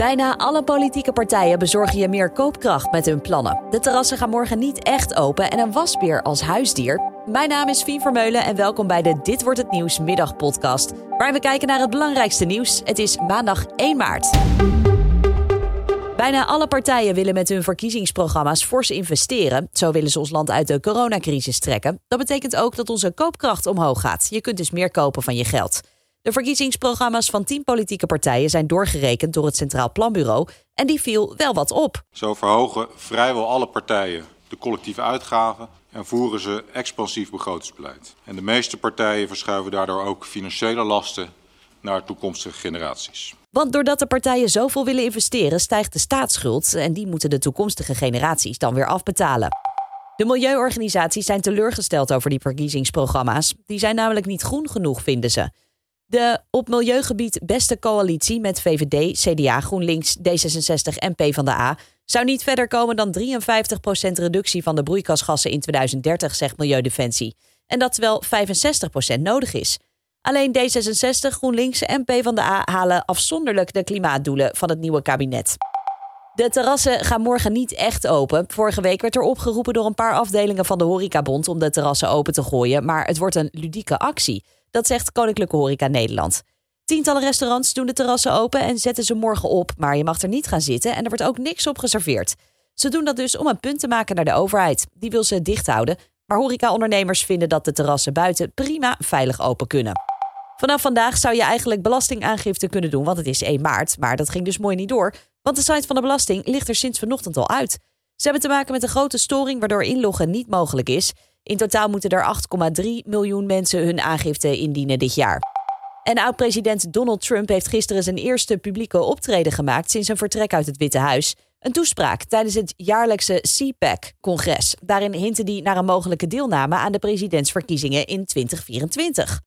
Bijna alle politieke partijen bezorgen je meer koopkracht met hun plannen. De terrassen gaan morgen niet echt open en een wasbeer als huisdier. Mijn naam is Fien Vermeulen en welkom bij de Dit wordt het nieuws middagpodcast, waar we kijken naar het belangrijkste nieuws. Het is maandag 1 maart. Bijna alle partijen willen met hun verkiezingsprogramma's fors investeren. Zo willen ze ons land uit de coronacrisis trekken. Dat betekent ook dat onze koopkracht omhoog gaat. Je kunt dus meer kopen van je geld. De verkiezingsprogramma's van tien politieke partijen zijn doorgerekend door het Centraal Planbureau en die viel wel wat op. Zo verhogen vrijwel alle partijen de collectieve uitgaven en voeren ze expansief begrotingsbeleid. En de meeste partijen verschuiven daardoor ook financiële lasten naar toekomstige generaties. Want doordat de partijen zoveel willen investeren, stijgt de staatsschuld en die moeten de toekomstige generaties dan weer afbetalen. De milieuorganisaties zijn teleurgesteld over die verkiezingsprogramma's. Die zijn namelijk niet groen genoeg, vinden ze. De op milieugebied beste coalitie met VVD, CDA, GroenLinks, D66 en PvdA zou niet verder komen dan 53% reductie van de broeikasgassen in 2030, zegt Milieudefensie. En dat terwijl 65% nodig is. Alleen D66, GroenLinks en PvdA halen afzonderlijk de klimaatdoelen van het nieuwe kabinet. De terrassen gaan morgen niet echt open. Vorige week werd er opgeroepen door een paar afdelingen van de Horecabond om de terrassen open te gooien, maar het wordt een ludieke actie. Dat zegt Koninklijke Horeca Nederland. Tientallen restaurants doen de terrassen open en zetten ze morgen op, maar je mag er niet gaan zitten en er wordt ook niks op geserveerd. Ze doen dat dus om een punt te maken naar de overheid. Die wil ze dicht houden, maar horecaondernemers vinden dat de terrassen buiten prima veilig open kunnen. Vanaf vandaag zou je eigenlijk belastingaangifte kunnen doen, want het is 1 maart. Maar dat ging dus mooi niet door, want de site van de belasting ligt er sinds vanochtend al uit. Ze hebben te maken met een grote storing waardoor inloggen niet mogelijk is. In totaal moeten er 8,3 miljoen mensen hun aangifte indienen dit jaar. En oud-president Donald Trump heeft gisteren zijn eerste publieke optreden gemaakt sinds zijn vertrek uit het Witte Huis. Een toespraak tijdens het jaarlijkse CPAC-congres. Daarin hintte hij naar een mogelijke deelname aan de presidentsverkiezingen in 2024.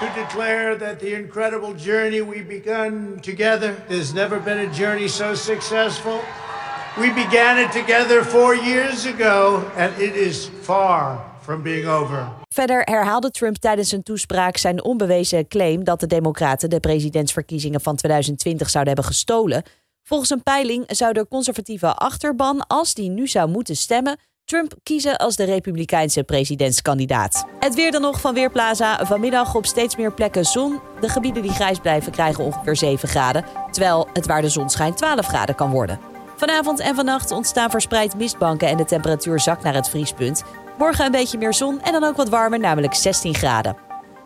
to declare that the incredible journey we begun together, there's never been a journey so successful. We began it together four years ago, and it is far from being over. Verder herhaalde Trump tijdens zijn toespraak zijn onbewezen claim dat de Democraten de presidentsverkiezingen van 2020 zouden hebben gestolen. Volgens een peiling zou de conservatieve achterban, als die nu zou moeten stemmen, Trump kiezen als de Republikeinse presidentskandidaat. Het weer dan nog van Weerplaza. Vanmiddag op steeds meer plekken zon. De gebieden die grijs blijven krijgen ongeveer 7 graden, terwijl het waar de zon schijnt 12 graden kan worden. Vanavond en vannacht ontstaan verspreid mistbanken en de temperatuur zakt naar het vriespunt. Morgen een beetje meer zon en dan ook wat warmer, namelijk 16 graden.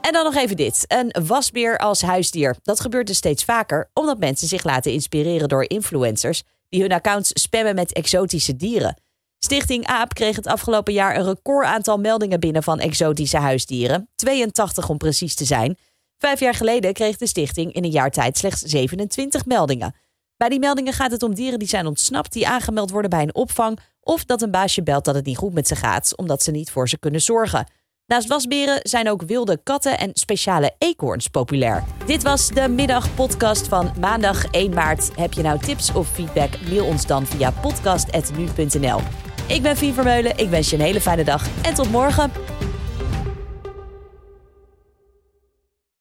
En dan nog even dit: een wasbeer als huisdier. Dat gebeurt dus steeds vaker omdat mensen zich laten inspireren door influencers die hun accounts spammen met exotische dieren. Stichting AAP kreeg het afgelopen jaar een record aantal meldingen binnen van exotische huisdieren. 82 om precies te zijn. Vijf jaar geleden kreeg de stichting in een jaar tijd slechts 27 meldingen. Bij die meldingen gaat het om dieren die zijn ontsnapt, die aangemeld worden bij een opvang, of dat een baasje belt dat het niet goed met ze gaat, omdat ze niet voor ze kunnen zorgen. Naast wasberen zijn ook wilde katten en speciale eekhoorns populair. Dit was de middagpodcast van maandag 1 maart. Heb je nou tips of feedback? Mail ons dan via podcast.nu.nl. Ik ben Fien Vermeulen, ik wens je een hele fijne dag en tot morgen.